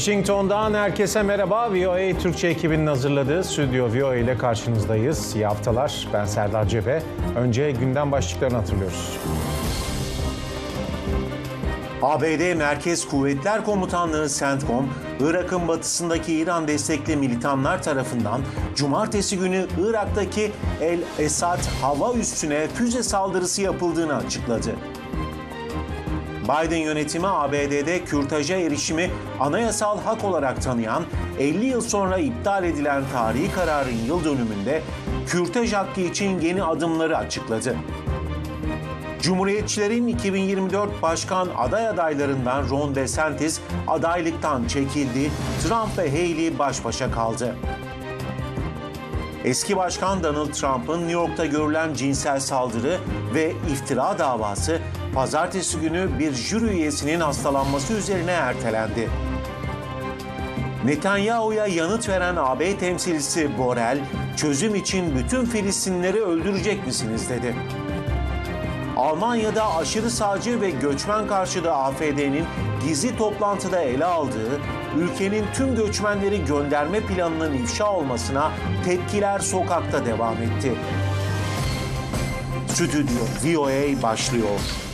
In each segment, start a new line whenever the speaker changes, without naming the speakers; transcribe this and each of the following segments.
Washington'dan herkese merhaba. VOA Türkçe ekibinin hazırladığı Stüdyo VOA ile karşınızdayız. İyi haftalar. Ben Serdar Cebe. Önce gündem başlıklarını hatırlıyoruz. ABD Merkez Kuvvetler Komutanlığı CENTCOM, Irak'ın batısındaki İran destekli militanlar tarafından cumartesi günü Irak'taki El Esad hava üssüne füze saldırısı yapıldığını açıkladı. Biden yönetimi ABD'de kürtaja erişimi anayasal hak olarak tanıyan 50 yıl sonra iptal edilen tarihi kararın yıl dönümünde kürtaj hakkı için yeni adımları açıkladı. Cumhuriyetçilerin 2024 başkan aday adaylarından Ron DeSantis adaylıktan çekildi, Trump ve Haley baş başa kaldı. Eski Başkan Donald Trump'ın New York'ta görülen cinsel saldırı ve iftira davası pazartesi günü bir jüri üyesinin hastalanması üzerine ertelendi. Netanyahu'ya yanıt veren AB temsilcisi Borrell, çözüm için bütün Filistinleri öldürecek misiniz dedi. Almanya'da aşırı sağcı ve göçmen karşıtı AFD'nin gizli toplantıda ele aldığı ülkenin tüm göçmenleri gönderme planının ifşa olmasına tepkiler sokakta devam etti. Stüdyo VOA başlıyor.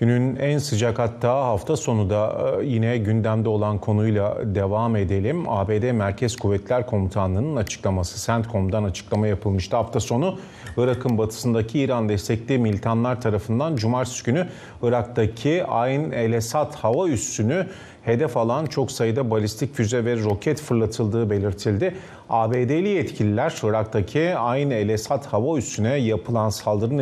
Günün en sıcak hatta hafta sonu da e, yine gündemde olan konuyla devam edelim. ABD Merkez Kuvvetler Komutanlığı'nın açıklaması, CENTCOM'dan açıklama yapılmıştı hafta sonu. Irak'ın batısındaki İran destekli militanlar tarafından cumartesi günü Irak'taki Ayn el Esad hava üssünü hedef alan çok sayıda balistik füze ve roket fırlatıldığı belirtildi. ABD'li yetkililer Irak'taki Ayn el Esad hava üssüne yapılan saldırı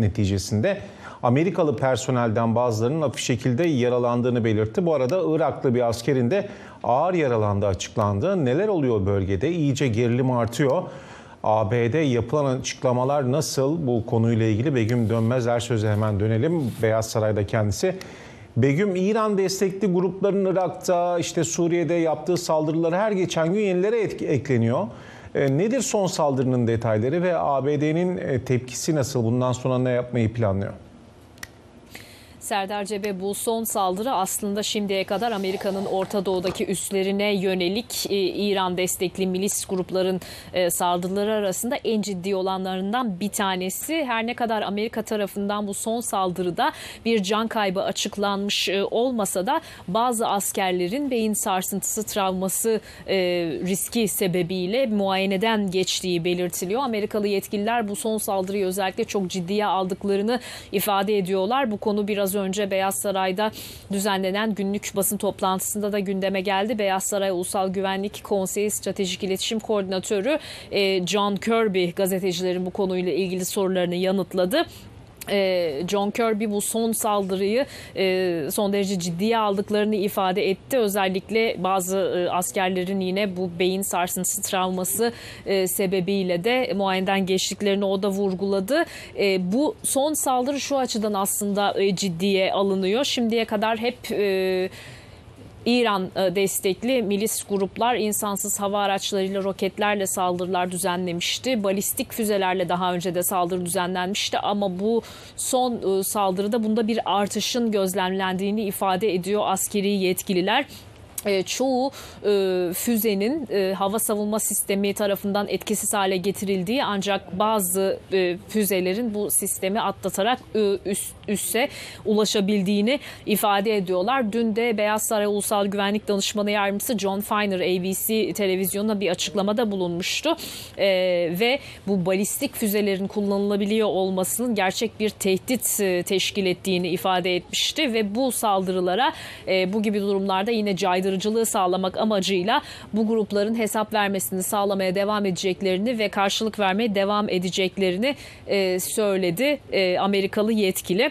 neticesinde Amerikalı personelden bazılarının hafif şekilde yaralandığını belirtti. Bu arada Iraklı bir askerin de ağır yaralandığı açıklandı. Neler oluyor bölgede? İyice gerilim artıyor. ABD yapılan açıklamalar nasıl bu konuyla ilgili Begüm Dönmez her söze hemen dönelim. Beyaz Saray'da kendisi. Begüm İran destekli grupların Irak'ta işte Suriye'de yaptığı saldırıları her geçen gün yenilere ekleniyor. E, nedir son saldırının detayları ve ABD'nin e, tepkisi nasıl? Bundan sonra ne yapmayı planlıyor?
Serdar Cebe bu son saldırı aslında şimdiye kadar Amerika'nın Orta Doğu'daki üslerine yönelik e, İran destekli milis grupların e, saldırıları arasında en ciddi olanlarından bir tanesi. Her ne kadar Amerika tarafından bu son saldırıda bir can kaybı açıklanmış e, olmasa da bazı askerlerin beyin sarsıntısı travması riski sebebiyle muayeneden geçtiği belirtiliyor. Amerikalı yetkililer bu son saldırıyı özellikle çok ciddiye aldıklarını ifade ediyorlar. Bu konu biraz önce Beyaz Saray'da düzenlenen günlük basın toplantısında da gündeme geldi. Beyaz Saray Ulusal Güvenlik Konseyi Stratejik İletişim Koordinatörü e, John Kirby gazetecilerin bu konuyla ilgili sorularını yanıtladı. E, John Kirby bu son saldırıyı e, son derece ciddiye aldıklarını ifade etti. Özellikle bazı askerlerin yine bu beyin sarsıntısı travması sebebiyle de muayeneden geçtiklerini o da vurguladı. Bu son saldırı şu açıdan aslında ciddiye alınıyor. Şimdiye kadar hep İran e, destekli milis gruplar insansız hava araçlarıyla roketlerle saldırılar düzenlemişti. Balistik füzelerle daha önce de saldırı düzenlenmişti ama bu son e, saldırıda bunda bir artışın gözlemlendiğini ifade ediyor askeri yetkililer. E, çoğu e, füzenin e, hava savunma sistemi tarafından etkisiz hale getirildiği ancak bazı e, füzelerin bu sistemi atlatarak e, üst, üsse ulaşabildiğini ifade ediyorlar. Dün de Beyaz Saray Ulusal Güvenlik Danışmanı Yardımcısı John Feiner ABC televizyonuna bir açıklamada bulunmuştu e, ve bu balistik füzelerin kullanılabiliyor olmasının gerçek bir tehdit e, teşkil ettiğini ifade etmişti ve bu saldırılara e, bu gibi durumlarda yine caydırıcı caydırıcılığı sağlamak amacıyla bu grupların hesap vermesini sağlamaya devam edeceklerini ve karşılık vermeye devam edeceklerini e, söyledi e, Amerikalı yetkili.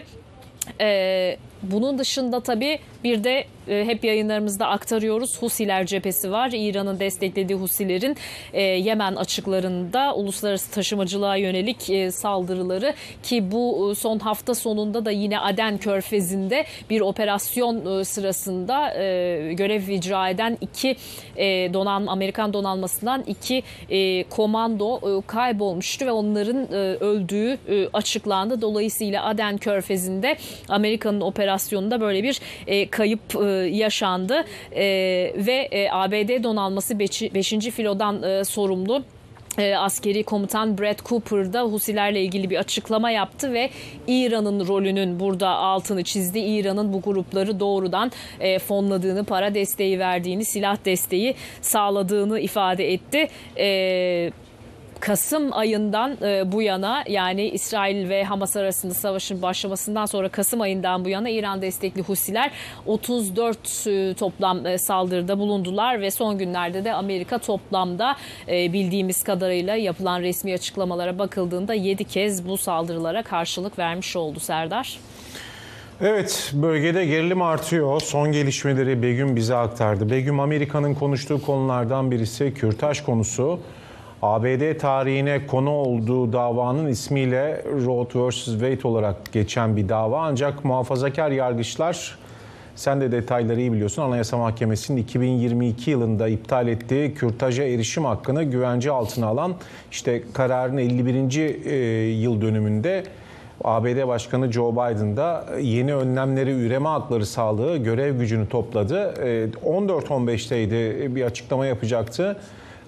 E, bunun dışında tabii bir de hep yayınlarımızda aktarıyoruz. Husiler cephesi var. İran'ın desteklediği Husilerin e, Yemen açıklarında uluslararası taşımacılığa yönelik e, saldırıları ki bu e, son hafta sonunda da yine Aden Körfezi'nde bir operasyon sırasında görev icra eden iki donanma Amerikan donanmasından iki komando kaybolmuştu ve onların öldüğü açıklandı. Dolayısıyla Aden Körfezi'nde Amerika'nın operasyonunda böyle bir kayıp yaşandı ve ABD donanması 5. filodan sorumlu askeri komutan Brad Cooper da Husilerle ilgili bir açıklama yaptı ve İran'ın rolünün burada altını çizdi. İran'ın bu grupları doğrudan fonladığını, para desteği verdiğini, silah desteği sağladığını ifade etti. E, Kasım ayından e, bu yana yani İsrail ve Hamas arasında savaşın başlamasından sonra Kasım ayından bu yana İran destekli Husiler 34 e, toplam e, saldırıda bulundular ve son günlerde de Amerika toplamda bildiğimiz kadarıyla yapılan resmi açıklamalara bakıldığında 7 kez bu saldırılara karşılık vermiş oldu Serdar.
Evet, bölgede gerilim artıyor. Son gelişmeleri Begüm bize aktardı. Begüm Amerika'nın konuştuğu konulardan birisi Kürtaj konusu. ABD tarihine konu olduğu davanın ismiyle Roe vs. Wade olarak geçen bir dava ancak muhafazakar yargıçlar sen de detayları iyi biliyorsun. Anayasa Mahkemesi'nin 2022 yılında iptal ettiği kürtaja erişim hakkını güvence altına alan işte kararın 51. E, yıl dönümünde ABD Başkanı Joe Biden da yeni önlemleri üreme hakları sağlığı görev gücünü topladı. 14-15'teydi e, bir açıklama yapacaktı.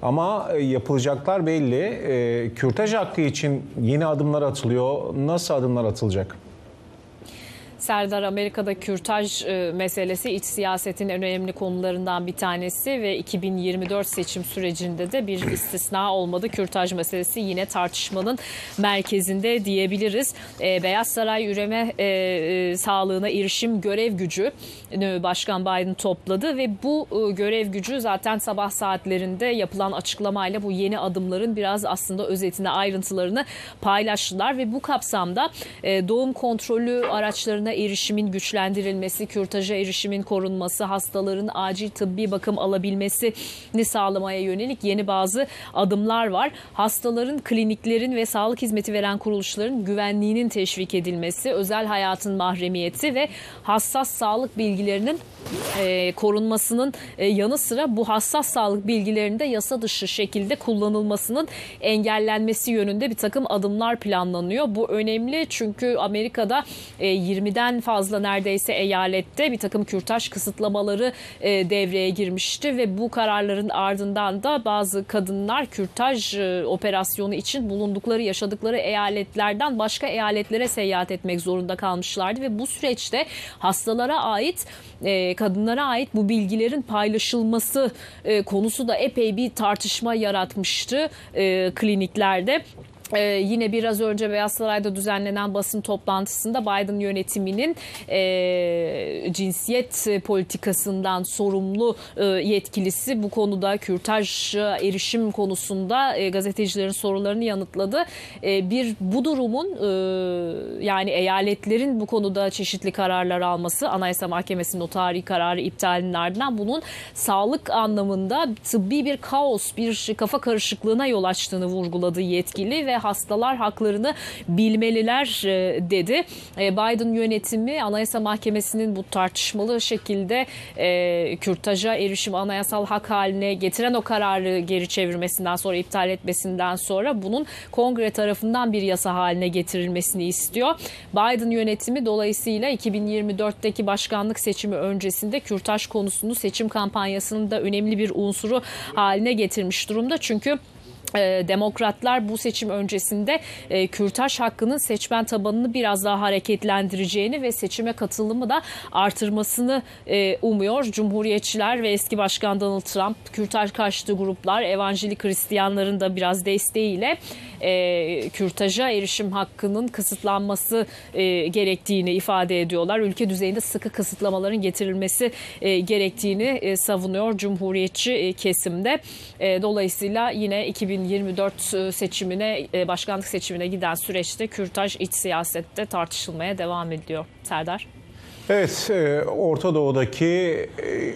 Ama e, yapılacaklar belli. E, kürtaj hakkı için yeni adımlar atılıyor. Nasıl adımlar atılacak?
Serdar Amerika'da kürtaj e, meselesi iç siyasetin en önemli konularından bir tanesi ve 2024 seçim sürecinde de bir istisna olmadı. Kürtaj meselesi yine tartışmanın merkezinde diyebiliriz. E, Beyaz Saray üreme e, sağlığına erişim görev gücü Başkan Biden topladı ve bu görev gücü zaten sabah saatlerinde yapılan açıklamayla bu yeni adımların biraz aslında özetini ayrıntılarını paylaştılar ve bu kapsamda doğum kontrolü araçlarına erişimin güçlendirilmesi, kürtaja erişimin korunması, hastaların acil tıbbi bakım alabilmesini sağlamaya yönelik yeni bazı adımlar var. Hastaların, kliniklerin ve sağlık hizmeti veren kuruluşların güvenliğinin teşvik edilmesi, özel hayatın mahremiyeti ve hassas sağlık bilgilerinin e, korunmasının e, yanı sıra bu hassas sağlık bilgilerinde yasa dışı şekilde kullanılmasının engellenmesi yönünde bir takım adımlar planlanıyor. Bu önemli çünkü Amerika'da e, 20'den fazla neredeyse eyalette bir takım kürtaj kısıtlamaları e, devreye girmişti ve bu kararların ardından da bazı kadınlar kürtaj e, operasyonu için bulundukları yaşadıkları eyaletlerden başka eyaletlere seyahat etmek zorunda kalmışlardı ve bu süreçte hastalara ait e, kadınlara ait bu bilgilerin paylaşılması e, konusu da epey bir tartışma yaratmıştı e, kliniklerde. Ee, yine biraz önce Beyaz Saray'da düzenlenen basın toplantısında Biden yönetiminin e, cinsiyet politikasından sorumlu e, yetkilisi bu konuda kürtaj erişim konusunda e, gazetecilerin sorularını yanıtladı. E, bir bu durumun e, yani eyaletlerin bu konuda çeşitli kararlar alması Anayasa Mahkemesi'nin o tarihi kararı iptalinin ardından bunun sağlık anlamında tıbbi bir kaos, bir kafa karışıklığına yol açtığını vurguladı yetkili ve hastalar haklarını bilmeliler e, dedi. E, Biden yönetimi Anayasa Mahkemesi'nin bu tartışmalı şekilde e, kürtaja erişim anayasal hak haline getiren o kararı geri çevirmesinden sonra iptal etmesinden sonra bunun kongre tarafından bir yasa haline getirilmesini istiyor. Biden yönetimi dolayısıyla 2024'teki başkanlık seçimi öncesinde kürtaj konusunu seçim kampanyasının da önemli bir unsuru haline getirmiş durumda. Çünkü demokratlar bu seçim öncesinde e, kürtaj hakkının seçmen tabanını biraz daha hareketlendireceğini ve seçime katılımı da artırmasını e, umuyor. Cumhuriyetçiler ve eski başkan Donald Trump, kürtaj karşıtı gruplar, evangelik Hristiyanların da biraz desteğiyle e, kürtaja erişim hakkının kısıtlanması gerektiğini ifade ediyorlar. Ülke düzeyinde sıkı kısıtlamaların getirilmesi gerektiğini savunuyor Cumhuriyetçi kesimde. Dolayısıyla yine 2000 2024 e, seçimine, e, başkanlık seçimine giden süreçte kürtaj iç siyasette tartışılmaya devam ediyor. Serdar.
Evet, e, Orta Doğu'daki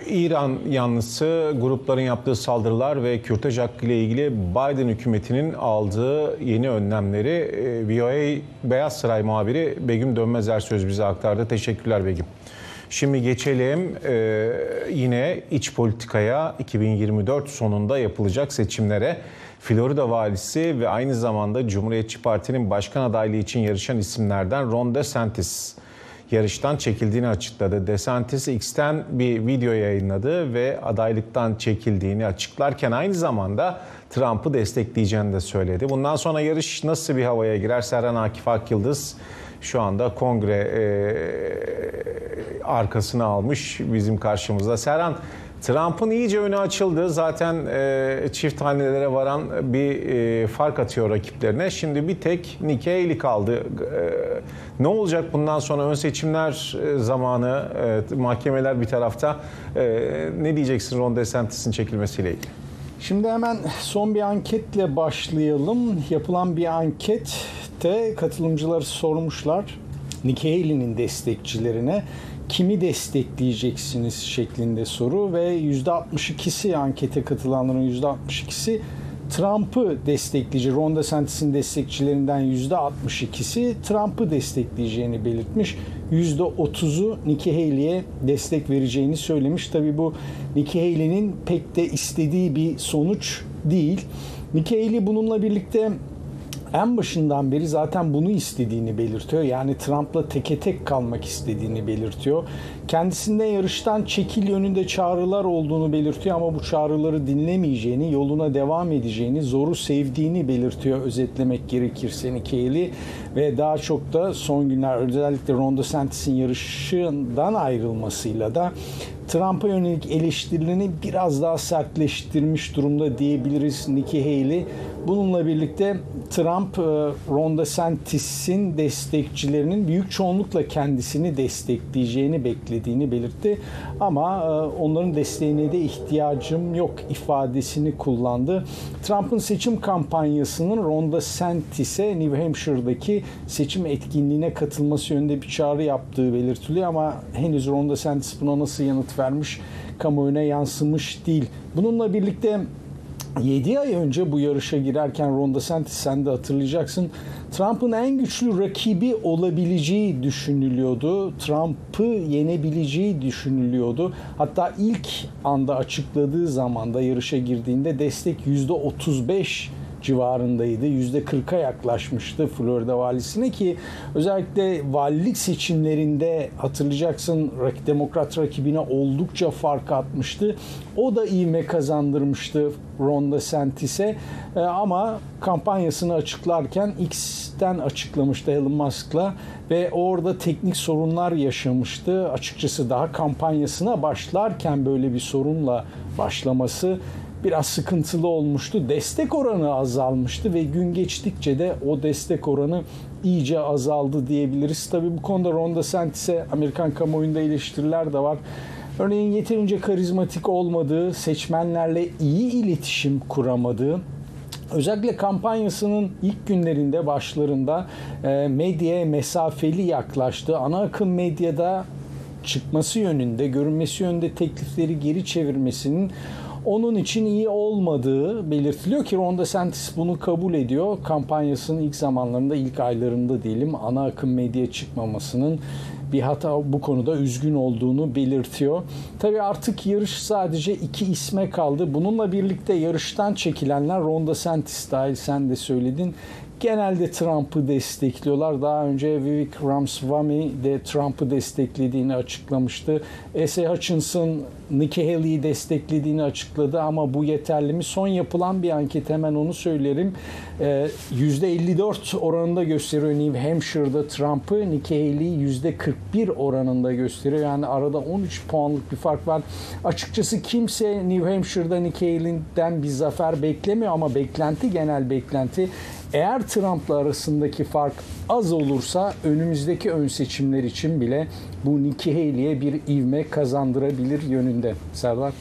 İran yanlısı grupların yaptığı saldırılar ve kürtaj hakkı ile ilgili Biden hükümetinin aldığı yeni önlemleri VOA Beyaz Saray muhabiri Begüm Dönmezer söz bize aktardı. Teşekkürler Begüm. Şimdi geçelim yine iç politikaya 2024 sonunda yapılacak seçimlere. Florida valisi ve aynı zamanda Cumhuriyetçi Parti'nin başkan adaylığı için yarışan isimlerden Ron DeSantis yarıştan çekildiğini açıkladı. DeSantis X'ten bir video yayınladı ve adaylıktan çekildiğini açıklarken aynı zamanda Trump'ı destekleyeceğini de söyledi. Bundan sonra yarış nasıl bir havaya girer? Serhan Akif Akyıldız şu anda kongre e, arkasına almış bizim karşımızda. Serhan Trump'ın iyice önü açıldı. Zaten e, çift hanelere varan bir e, fark atıyor rakiplerine. Şimdi bir tek Nikki Haley kaldı. E, ne olacak bundan sonra ön seçimler e, zamanı, e, mahkemeler bir tarafta. E, ne diyeceksin Ron DeSantis'in çekilmesiyle ilgili?
Şimdi hemen son bir anketle başlayalım. Yapılan bir ankette katılımcıları sormuşlar. Nikki Haley'nin destekçilerine kimi destekleyeceksiniz şeklinde soru ve %62'si ankete katılanların %62'si Trump'ı destekleyici. Ron DeSantis'in destekçilerinden %62'si Trump'ı destekleyeceğini belirtmiş. %30'u Nikki Haley'e destek vereceğini söylemiş. Tabi bu Nikki Haley'nin pek de istediği bir sonuç değil. Nikki Haley bununla birlikte en başından beri zaten bunu istediğini belirtiyor. Yani Trump'la teke tek kalmak istediğini belirtiyor. Kendisinden yarıştan çekil yönünde çağrılar olduğunu belirtiyor ama bu çağrıları dinlemeyeceğini, yoluna devam edeceğini, zoru sevdiğini belirtiyor özetlemek gerekirse Haley. Ve daha çok da son günler özellikle Ron DeSantis'in yarışından ayrılmasıyla da Trump'a yönelik eleştirilerini biraz daha sertleştirmiş durumda diyebiliriz Nikki Haley. Bununla birlikte Trump, Ron DeSantis'in destekçilerinin büyük çoğunlukla kendisini destekleyeceğini beklediğini belirtti. Ama onların desteğine de ihtiyacım yok ifadesini kullandı. Trump'ın seçim kampanyasının Ron DeSantis'e New Hampshire'daki seçim etkinliğine katılması yönünde bir çağrı yaptığı belirtiliyor ama henüz Ron DeSantis buna nasıl yanıt vermiş kamuoyuna yansımış değil. Bununla birlikte 7 ay önce bu yarışa girerken Ron DeSantis sen de hatırlayacaksın Trump'ın en güçlü rakibi olabileceği düşünülüyordu. Trump'ı yenebileceği düşünülüyordu. Hatta ilk anda açıkladığı zamanda yarışa girdiğinde destek %35 civarındaydı. %40'a yaklaşmıştı Florida valisine ki özellikle valilik seçimlerinde hatırlayacaksın demokrat rakibine oldukça fark atmıştı. O da ivme kazandırmıştı Ron DeSantis'e e, ama kampanyasını açıklarken X'ten açıklamıştı Elon Musk'la ve orada teknik sorunlar yaşamıştı. Açıkçası daha kampanyasına başlarken böyle bir sorunla başlaması biraz sıkıntılı olmuştu. Destek oranı azalmıştı ve gün geçtikçe de o destek oranı iyice azaldı diyebiliriz. Tabii bu konuda Ron DeSantis'e Amerikan kamuoyunda eleştiriler de var. Örneğin yeterince karizmatik olmadığı, seçmenlerle iyi iletişim kuramadığı, Özellikle kampanyasının ilk günlerinde başlarında e, medyaya mesafeli yaklaştı. Ana akım medyada çıkması yönünde, görünmesi yönünde teklifleri geri çevirmesinin onun için iyi olmadığı belirtiliyor ki Ron DeSantis bunu kabul ediyor. Kampanyasının ilk zamanlarında, ilk aylarında diyelim ana akım medya çıkmamasının bir hata bu konuda üzgün olduğunu belirtiyor. Tabii artık yarış sadece iki isme kaldı. Bununla birlikte yarıştan çekilenler Ron DeSantis dahil sen de söyledin genelde Trump'ı destekliyorlar. Daha önce Vivek Ramaswamy de Trump'ı desteklediğini açıklamıştı. S.A. Hutchinson Nikki Haley'i desteklediğini açıkladı ama bu yeterli mi? Son yapılan bir anket hemen onu söylerim. Ee, %54 oranında gösteriyor New Hampshire'da Trump'ı. Nikki Haley %41 oranında gösteriyor. Yani arada 13 puanlık bir fark var. Açıkçası kimse New Hampshire'da Nikki Haley'den bir zafer beklemiyor ama beklenti genel beklenti eğer Trump'la arasındaki fark az olursa önümüzdeki ön seçimler için bile bu Nikki Haley'e bir ivme kazandırabilir yönünde. Serdar?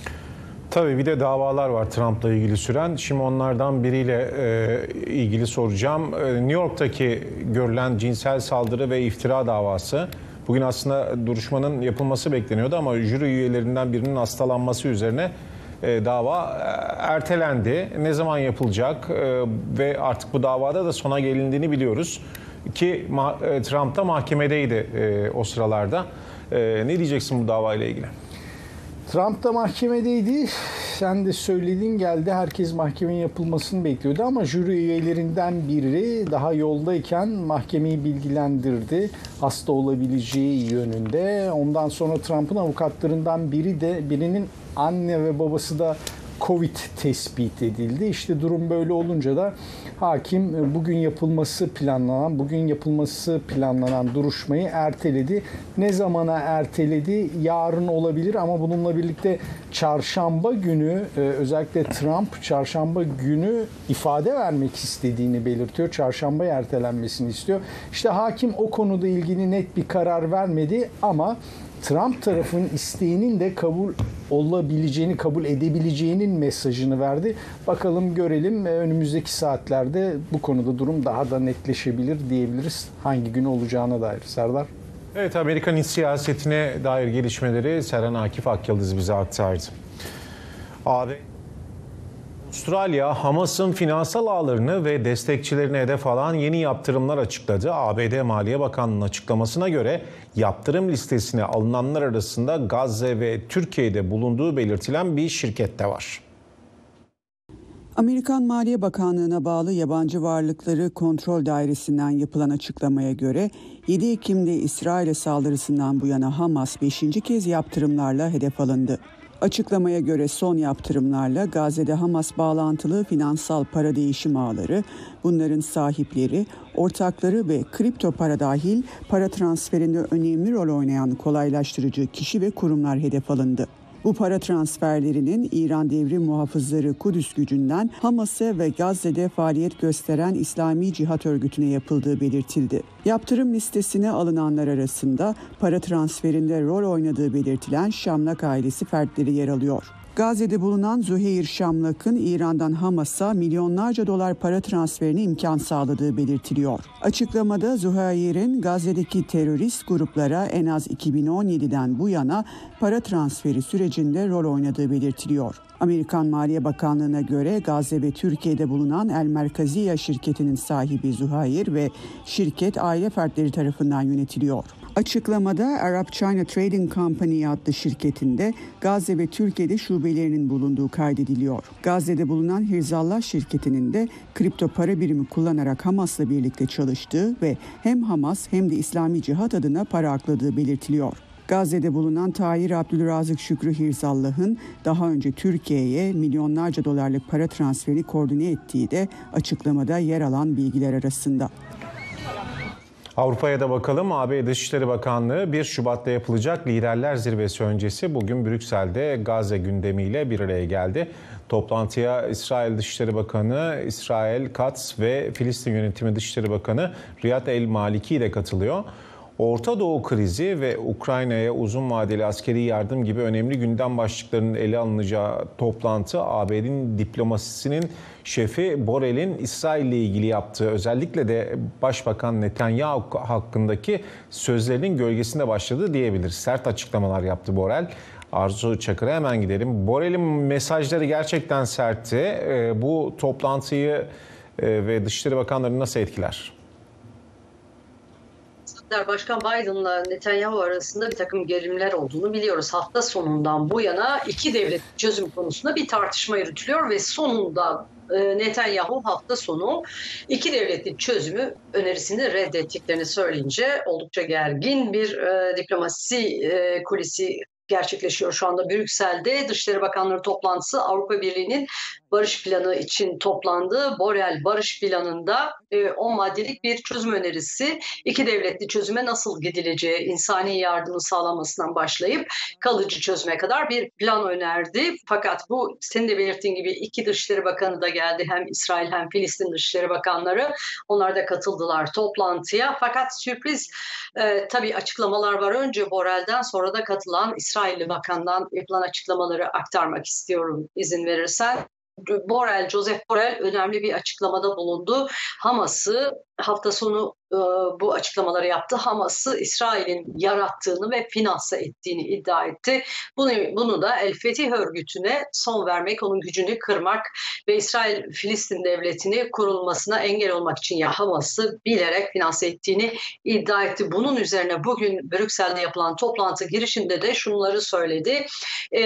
Tabii bir de davalar var Trump'la ilgili süren. Şimdi onlardan biriyle e, ilgili soracağım. E, New York'taki görülen cinsel saldırı ve iftira davası. Bugün aslında duruşmanın yapılması bekleniyordu ama jüri üyelerinden birinin hastalanması üzerine e, dava e, ertelendi. Ne zaman yapılacak e, ve artık bu davada da sona gelindiğini biliyoruz. Ki Trump da mahkemedeydi o sıralarda. Ne diyeceksin bu davayla ilgili?
Trump da mahkemedeydi. sen de söylediğin geldi. Herkes mahkemenin yapılmasını bekliyordu ama jüri üyelerinden biri daha yoldayken mahkemeyi bilgilendirdi. Hasta olabileceği yönünde. Ondan sonra Trump'ın avukatlarından biri de birinin anne ve babası da Covid tespit edildi. İşte durum böyle olunca da hakim e, bugün yapılması planlanan, bugün yapılması planlanan duruşmayı erteledi. Ne zamana erteledi? Yarın olabilir ama bununla birlikte çarşamba günü e, özellikle Trump çarşamba günü ifade vermek istediğini belirtiyor. Çarşamba ertelenmesini istiyor. İşte hakim o konuda ilgili net bir karar vermedi ama Trump tarafının isteğinin de kabul olabileceğini, kabul edebileceğinin mesajını verdi. Bakalım görelim önümüzdeki saatlerde bu konuda durum daha da netleşebilir diyebiliriz. Hangi gün olacağına dair Serdar.
Evet Amerikan iç siyasetine dair gelişmeleri Seren Akif Akyıldız bize aktardı. Abi Avustralya, Hamas'ın finansal ağlarını ve destekçilerini hedef alan yeni yaptırımlar açıkladı. ABD Maliye Bakanlığı'nın açıklamasına göre yaptırım listesine alınanlar arasında Gazze ve Türkiye'de bulunduğu belirtilen bir şirket de var.
Amerikan Maliye Bakanlığı'na bağlı Yabancı Varlıkları Kontrol Dairesi'nden yapılan açıklamaya göre 7 Ekim'de İsrail'e saldırısından bu yana Hamas 5. kez yaptırımlarla hedef alındı. Açıklamaya göre son yaptırımlarla Gazze'de Hamas bağlantılı finansal para değişim ağları, bunların sahipleri, ortakları ve kripto para dahil para transferinde önemli rol oynayan kolaylaştırıcı kişi ve kurumlar hedef alındı. Bu para transferlerinin İran Devrim Muhafızları Kudüs gücünden Hamas'a ve Gazze'de faaliyet gösteren İslami Cihat Örgütü'ne yapıldığı belirtildi. Yaptırım listesine alınanlar arasında para transferinde rol oynadığı belirtilen Şamlak ailesi fertleri yer alıyor. Gazze'de bulunan Züheyr Şamlak'ın İran'dan Hamas'a milyonlarca dolar para transferine imkan sağladığı belirtiliyor. Açıklamada Züheyr'in Gazze'deki terörist gruplara en az 2017'den bu yana para transferi sürecinde rol oynadığı belirtiliyor. Amerikan Maliye Bakanlığı'na göre Gazze ve Türkiye'de bulunan El Merkaziya şirketinin sahibi Zuhayr ve şirket aile fertleri tarafından yönetiliyor. Açıklamada Arab China Trading Company adlı şirketinde Gazze ve Türkiye'de şubelerinin bulunduğu kaydediliyor. Gazze'de bulunan Hirzallah şirketinin de kripto para birimi kullanarak Hamas'la birlikte çalıştığı ve hem Hamas hem de İslami Cihat adına para akladığı belirtiliyor. Gazze'de bulunan Tahir Abdülrazık Şükrü Hirzallah'ın daha önce Türkiye'ye milyonlarca dolarlık para transferi koordine ettiği de açıklamada yer alan bilgiler arasında.
Avrupa'ya da bakalım. AB Dışişleri Bakanlığı 1 Şubat'ta yapılacak Liderler Zirvesi öncesi bugün Brüksel'de Gazze gündemiyle bir araya geldi. Toplantıya İsrail Dışişleri Bakanı İsrail Katz ve Filistin Yönetimi Dışişleri Bakanı Riyad El Maliki de katılıyor. Orta Doğu krizi ve Ukrayna'ya uzun vadeli askeri yardım gibi önemli gündem başlıklarının ele alınacağı toplantı ABD'nin diplomasisinin şefi Borel'in İsrail ile ilgili yaptığı özellikle de Başbakan Netanyahu hakkındaki sözlerinin gölgesinde başladı diyebiliriz. Sert açıklamalar yaptı Borel. Arzu Çakır'a hemen gidelim. Borel'in mesajları gerçekten sertti. Ee, bu toplantıyı e, ve Dışişleri Bakanları nasıl etkiler?
Başkan Biden'la Netanyahu arasında bir takım gerilimler olduğunu biliyoruz. Hafta sonundan bu yana iki devlet çözüm konusunda bir tartışma yürütülüyor ve sonunda e, Netanyahu hafta sonu iki devletli çözümü önerisini reddettiklerini söyleyince oldukça gergin bir e, diplomasi e, kulisi gerçekleşiyor şu anda Brüksel'de. Dışişleri Bakanları toplantısı Avrupa Birliği'nin barış planı için toplandı. Borel barış planında 10 e, maddelik bir çözüm önerisi iki devletli çözüme nasıl gidileceği, insani yardımı sağlamasından başlayıp kalıcı çözüme kadar bir plan önerdi. Fakat bu senin de belirttiğin gibi iki Dışişleri Bakanı da geldi. Hem İsrail hem Filistin Dışişleri Bakanları. Onlar da katıldılar toplantıya. Fakat sürpriz e, tabii açıklamalar var. Önce Borel'den sonra da katılan İsrailli Bakan'dan yapılan açıklamaları aktarmak istiyorum izin verirsen. Borrell, Joseph Borrell önemli bir açıklamada bulundu. Hamas'ı hafta sonu e, bu açıklamaları yaptı. Hamas'ı İsrail'in yarattığını ve finanse ettiğini iddia etti. Bunu, bunu da El Fetih örgütüne son vermek, onun gücünü kırmak ve İsrail-Filistin devletini kurulmasına engel olmak için ya Hamas'ı bilerek finanse ettiğini iddia etti. Bunun üzerine bugün Brüksel'de yapılan toplantı girişinde de şunları söyledi. E,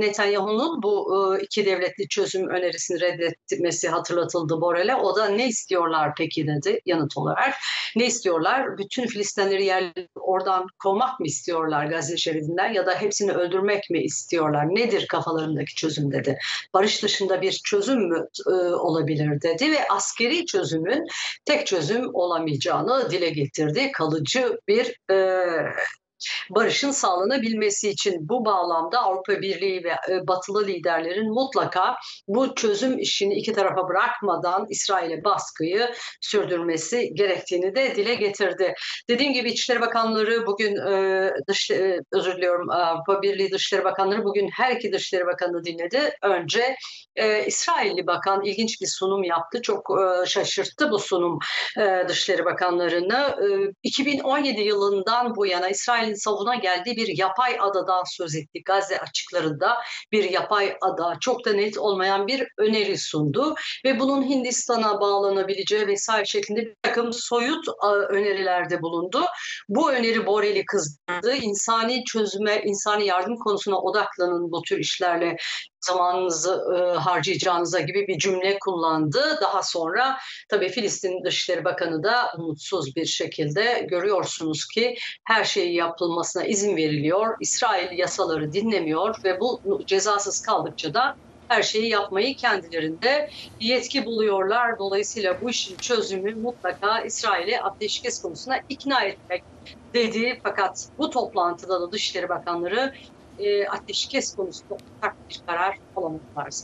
Netanyahu'nun bu e, iki devletli çözüm önerisini reddetmesi hatırlatıldı Borel'e. O da ne istiyorlar peki dedi yanıt olarak. Ne istiyorlar? Bütün Filistinleri yer oradan kovmak mı istiyorlar Gazze şeridinden ya da hepsini öldürmek mi istiyorlar? Nedir kafalarındaki çözüm dedi. Barış dışında bir çözüm mü e, olabilir dedi ve askeri çözümün tek çözüm olamayacağını dile getirdi. Kalıcı bir e, barışın sağlanabilmesi için bu bağlamda Avrupa Birliği ve e, batılı liderlerin mutlaka bu çözüm işini iki tarafa bırakmadan İsrail'e baskıyı sürdürmesi gerektiğini de dile getirdi. Dediğim gibi İçişleri Bakanları bugün e, dış, e, özür diliyorum Avrupa Birliği Dışişleri Bakanları bugün her iki Dışişleri Bakanı dinledi. Önce İsrailli bakan ilginç bir sunum yaptı. Çok şaşırttı bu sunum e, Dışişleri Bakanlarını. E, 2017 yılından bu yana İsrail'in savuna geldiği bir yapay adadan söz etti. Gazze açıklarında bir yapay ada çok da net olmayan bir öneri sundu ve bunun Hindistan'a bağlanabileceği vesaire şeklinde bir takım soyut önerilerde bulundu. Bu öneri Borel'i kızdırdı. İnsani çözüme, insani yardım konusuna odaklanın bu tür işlerle zamanınızı e, harcayacağınıza gibi bir cümle kullandı. Daha sonra tabii Filistin Dışişleri Bakanı da umutsuz bir şekilde görüyorsunuz ki her şeyi yapılmasına izin veriliyor. İsrail yasaları dinlemiyor ve bu cezasız kaldıkça da her şeyi yapmayı kendilerinde yetki buluyorlar. Dolayısıyla bu işin çözümü mutlaka İsrail'e ateşkes konusuna ikna etmek dedi. Fakat bu toplantıda da Dışişleri Bakanları e, ateşkes konusunda ortak bir karar alamadılar.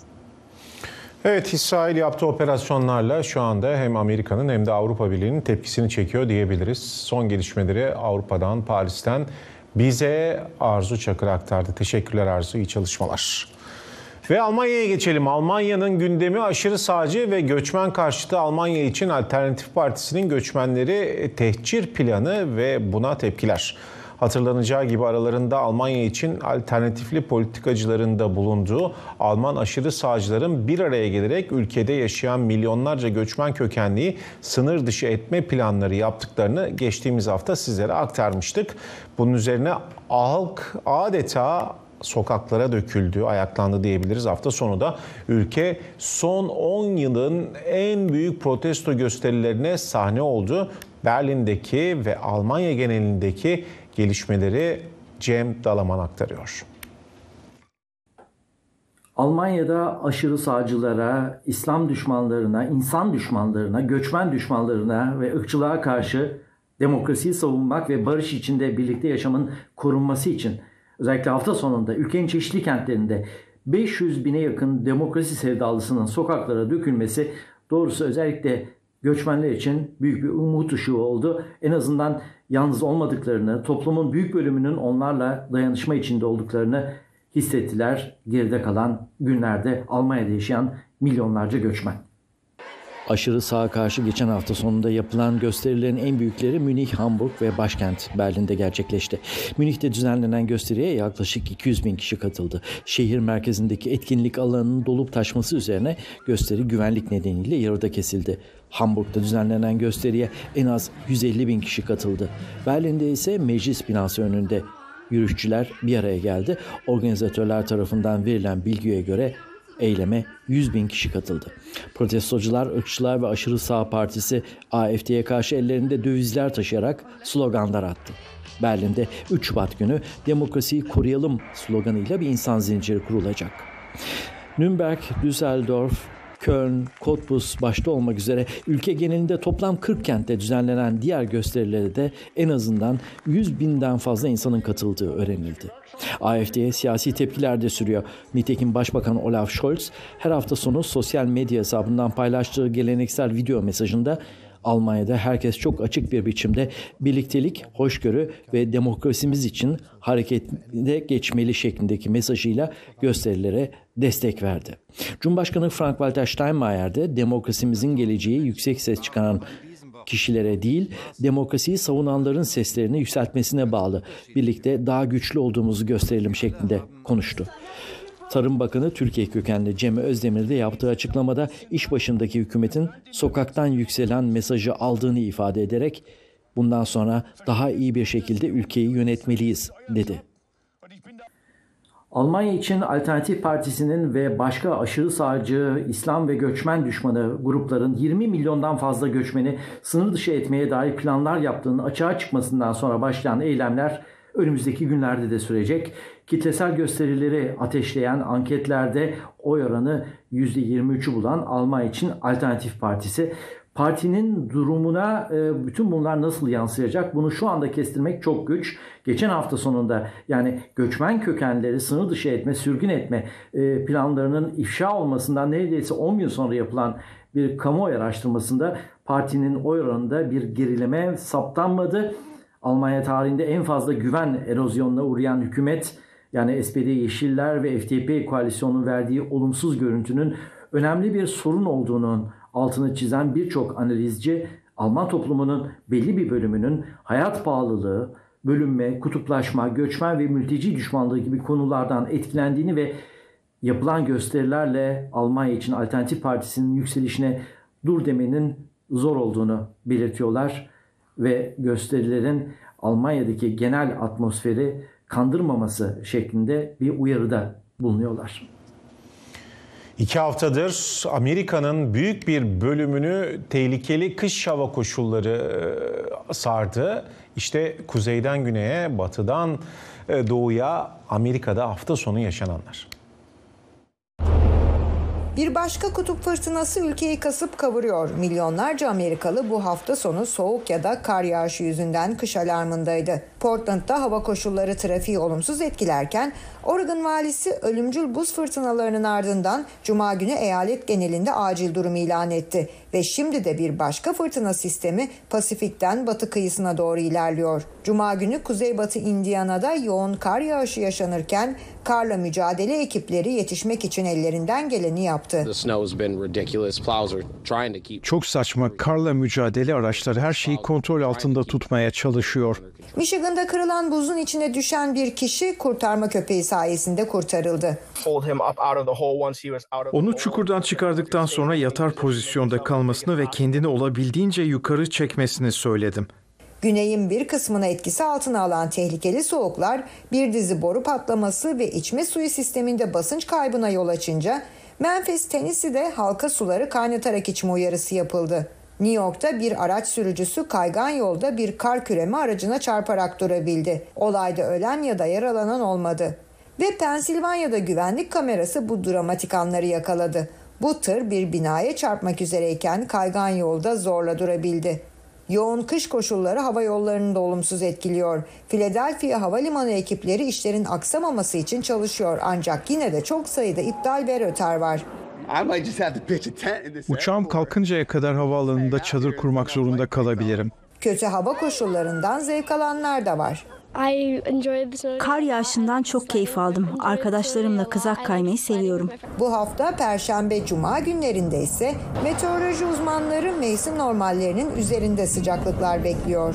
Evet İsrail yaptığı operasyonlarla şu anda hem Amerika'nın hem de Avrupa Birliği'nin tepkisini çekiyor diyebiliriz. Son gelişmeleri Avrupa'dan, Paris'ten bize Arzu Çakır aktardı. Teşekkürler Arzu, iyi çalışmalar. Ve Almanya'ya geçelim. Almanya'nın gündemi aşırı sağcı ve göçmen karşıtı Almanya için Alternatif Partisi'nin göçmenleri tehcir planı ve buna tepkiler. Hatırlanacağı gibi aralarında Almanya için alternatifli politikacıların da bulunduğu Alman aşırı sağcıların bir araya gelerek ülkede yaşayan milyonlarca göçmen kökenliği sınır dışı etme planları yaptıklarını geçtiğimiz hafta sizlere aktarmıştık. Bunun üzerine halk adeta sokaklara döküldü, ayaklandı diyebiliriz. Hafta sonu da ülke son 10 yılın en büyük protesto gösterilerine sahne oldu. Berlin'deki ve Almanya genelindeki gelişmeleri Cem Dalaman aktarıyor.
Almanya'da aşırı sağcılara, İslam düşmanlarına, insan düşmanlarına, göçmen düşmanlarına ve ırkçılığa karşı demokrasiyi savunmak ve barış içinde birlikte yaşamın korunması için özellikle hafta sonunda ülkenin çeşitli kentlerinde 500 bine yakın demokrasi sevdalısının sokaklara dökülmesi doğrusu özellikle göçmenler için büyük bir umut ışığı oldu. En azından yalnız olmadıklarını, toplumun büyük bölümünün onlarla dayanışma içinde olduklarını hissettiler geride kalan günlerde Almanya'da yaşayan milyonlarca göçmen. Aşırı sağa karşı geçen hafta sonunda yapılan gösterilerin en büyükleri Münih, Hamburg ve başkent Berlin'de gerçekleşti. Münih'te düzenlenen gösteriye yaklaşık 200 bin kişi katıldı. Şehir merkezindeki etkinlik alanının dolup taşması üzerine gösteri güvenlik nedeniyle yarıda kesildi. Hamburg'da düzenlenen gösteriye en az 150 bin kişi katıldı. Berlin'de ise meclis binası önünde yürüyüşçüler bir araya geldi. Organizatörler tarafından verilen bilgiye göre eyleme 100 bin kişi katıldı. Protestocular, ırkçılar ve aşırı sağ partisi AFD'ye karşı ellerinde dövizler taşıyarak sloganlar attı. Berlin'de 3 Şubat günü demokrasiyi koruyalım sloganıyla bir insan zinciri kurulacak. Nürnberg, Düsseldorf, Köln, Cottbus başta olmak üzere ülke genelinde toplam 40 kentte düzenlenen diğer gösterilere de en azından 100 binden fazla insanın katıldığı öğrenildi. AFD'ye siyasi tepkiler de sürüyor. Nitekim Başbakan Olaf Scholz her hafta sonu sosyal medya hesabından paylaştığı geleneksel video mesajında Almanya'da herkes çok açık bir biçimde birliktelik, hoşgörü ve demokrasimiz için harekete geçmeli şeklindeki mesajıyla gösterilere destek verdi. Cumhurbaşkanı Frank-Walter Steinmeier de demokrasimizin geleceği yüksek ses çıkaran kişilere değil, demokrasiyi savunanların seslerini yükseltmesine bağlı. Birlikte daha güçlü olduğumuzu gösterelim şeklinde konuştu. Tarım Bakanı Türkiye kökenli Cem Özdemir de yaptığı açıklamada iş başındaki hükümetin sokaktan yükselen mesajı aldığını ifade ederek bundan sonra daha iyi bir şekilde ülkeyi yönetmeliyiz dedi. Almanya için Alternatif Partisi'nin ve başka aşırı sağcı, İslam ve göçmen düşmanı grupların 20 milyondan fazla göçmeni sınır dışı etmeye dair planlar yaptığının açığa çıkmasından sonra başlayan eylemler önümüzdeki günlerde de sürecek. Kitlesel gösterileri ateşleyen anketlerde oy oranı %23'ü bulan Almanya için Alternatif Partisi partinin durumuna e, bütün bunlar nasıl yansıyacak bunu şu anda kestirmek çok güç. Geçen hafta sonunda yani göçmen kökenleri sınır dışı etme, sürgün etme e, planlarının ifşa olmasından neredeyse 10 gün sonra yapılan bir kamuoyu araştırmasında partinin oy oranında bir gerileme saptanmadı. Almanya tarihinde en fazla güven erozyonuna uğrayan hükümet yani SPD Yeşiller ve FDP koalisyonunun verdiği olumsuz görüntünün önemli bir sorun olduğunun altını çizen birçok analizci Alman toplumunun belli bir bölümünün hayat pahalılığı, bölünme, kutuplaşma, göçmen ve mülteci düşmanlığı gibi konulardan etkilendiğini ve yapılan gösterilerle Almanya için Alternatif Partisi'nin yükselişine dur demenin zor olduğunu belirtiyorlar ve gösterilerin Almanya'daki genel atmosferi kandırmaması şeklinde bir uyarıda bulunuyorlar.
İki haftadır Amerika'nın büyük bir bölümünü tehlikeli kış hava koşulları e, sardı. İşte kuzeyden güneye, batıdan e, doğuya Amerika'da hafta sonu yaşananlar.
Bir başka kutup fırtınası ülkeyi kasıp kavuruyor. Milyonlarca Amerikalı bu hafta sonu soğuk ya da kar yağışı yüzünden kış alarmındaydı. Portland'da hava koşulları trafiği olumsuz etkilerken Oregon valisi ölümcül buz fırtınalarının ardından cuma günü eyalet genelinde acil durum ilan etti ve şimdi de bir başka fırtına sistemi Pasifik'ten batı kıyısına doğru ilerliyor. Cuma günü kuzeybatı Indiana'da yoğun kar yağışı yaşanırken karla mücadele ekipleri yetişmek için ellerinden geleni yaptı.
Çok saçma karla mücadele araçları her şeyi kontrol altında tutmaya çalışıyor.
Michigan'da kırılan buzun içine düşen bir kişi kurtarma köpeği sayesinde kurtarıldı.
Onu çukurdan çıkardıktan sonra yatar pozisyonda kalmasını ve kendini olabildiğince yukarı çekmesini söyledim.
Güneyin bir kısmını etkisi altına alan tehlikeli soğuklar bir dizi boru patlaması ve içme suyu sisteminde basınç kaybına yol açınca Memphis, Tennessee'de halka suları kaynatarak içme uyarısı yapıldı. New York'ta bir araç sürücüsü kaygan yolda bir kar küreme aracına çarparak durabildi. Olayda ölen ya da yaralanan olmadı. Ve Pensilvanya'da güvenlik kamerası bu dramatik anları yakaladı. Bu tır bir binaya çarpmak üzereyken kaygan yolda zorla durabildi. Yoğun kış koşulları hava yollarını da olumsuz etkiliyor. Philadelphia Havalimanı ekipleri işlerin aksamaması için çalışıyor ancak yine de çok sayıda iptal ve rötar var.
Uçağım kalkıncaya kadar havaalanında çadır kurmak zorunda kalabilirim.
Kötü hava koşullarından zevk alanlar da var.
Kar yağışından çok keyif aldım. Arkadaşlarımla kızak kaymayı seviyorum.
Bu hafta Perşembe, Cuma günlerinde ise meteoroloji uzmanları mevsim normallerinin üzerinde sıcaklıklar bekliyor.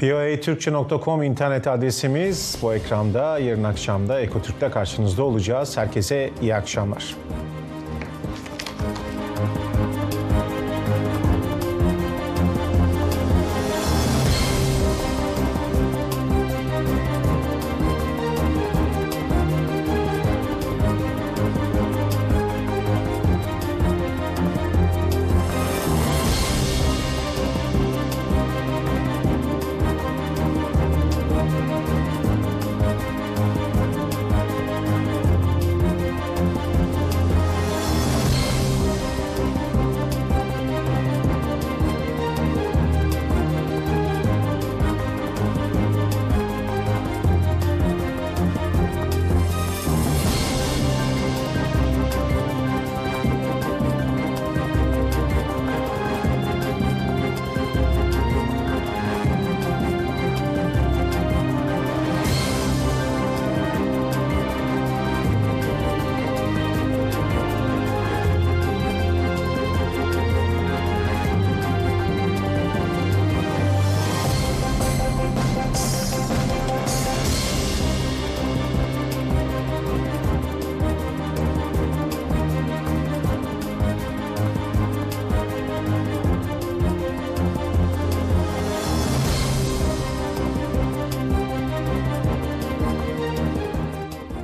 POATürkçe.com internet adresimiz bu ekranda. Yarın akşam da Ekotürk'te karşınızda olacağız. Herkese iyi akşamlar.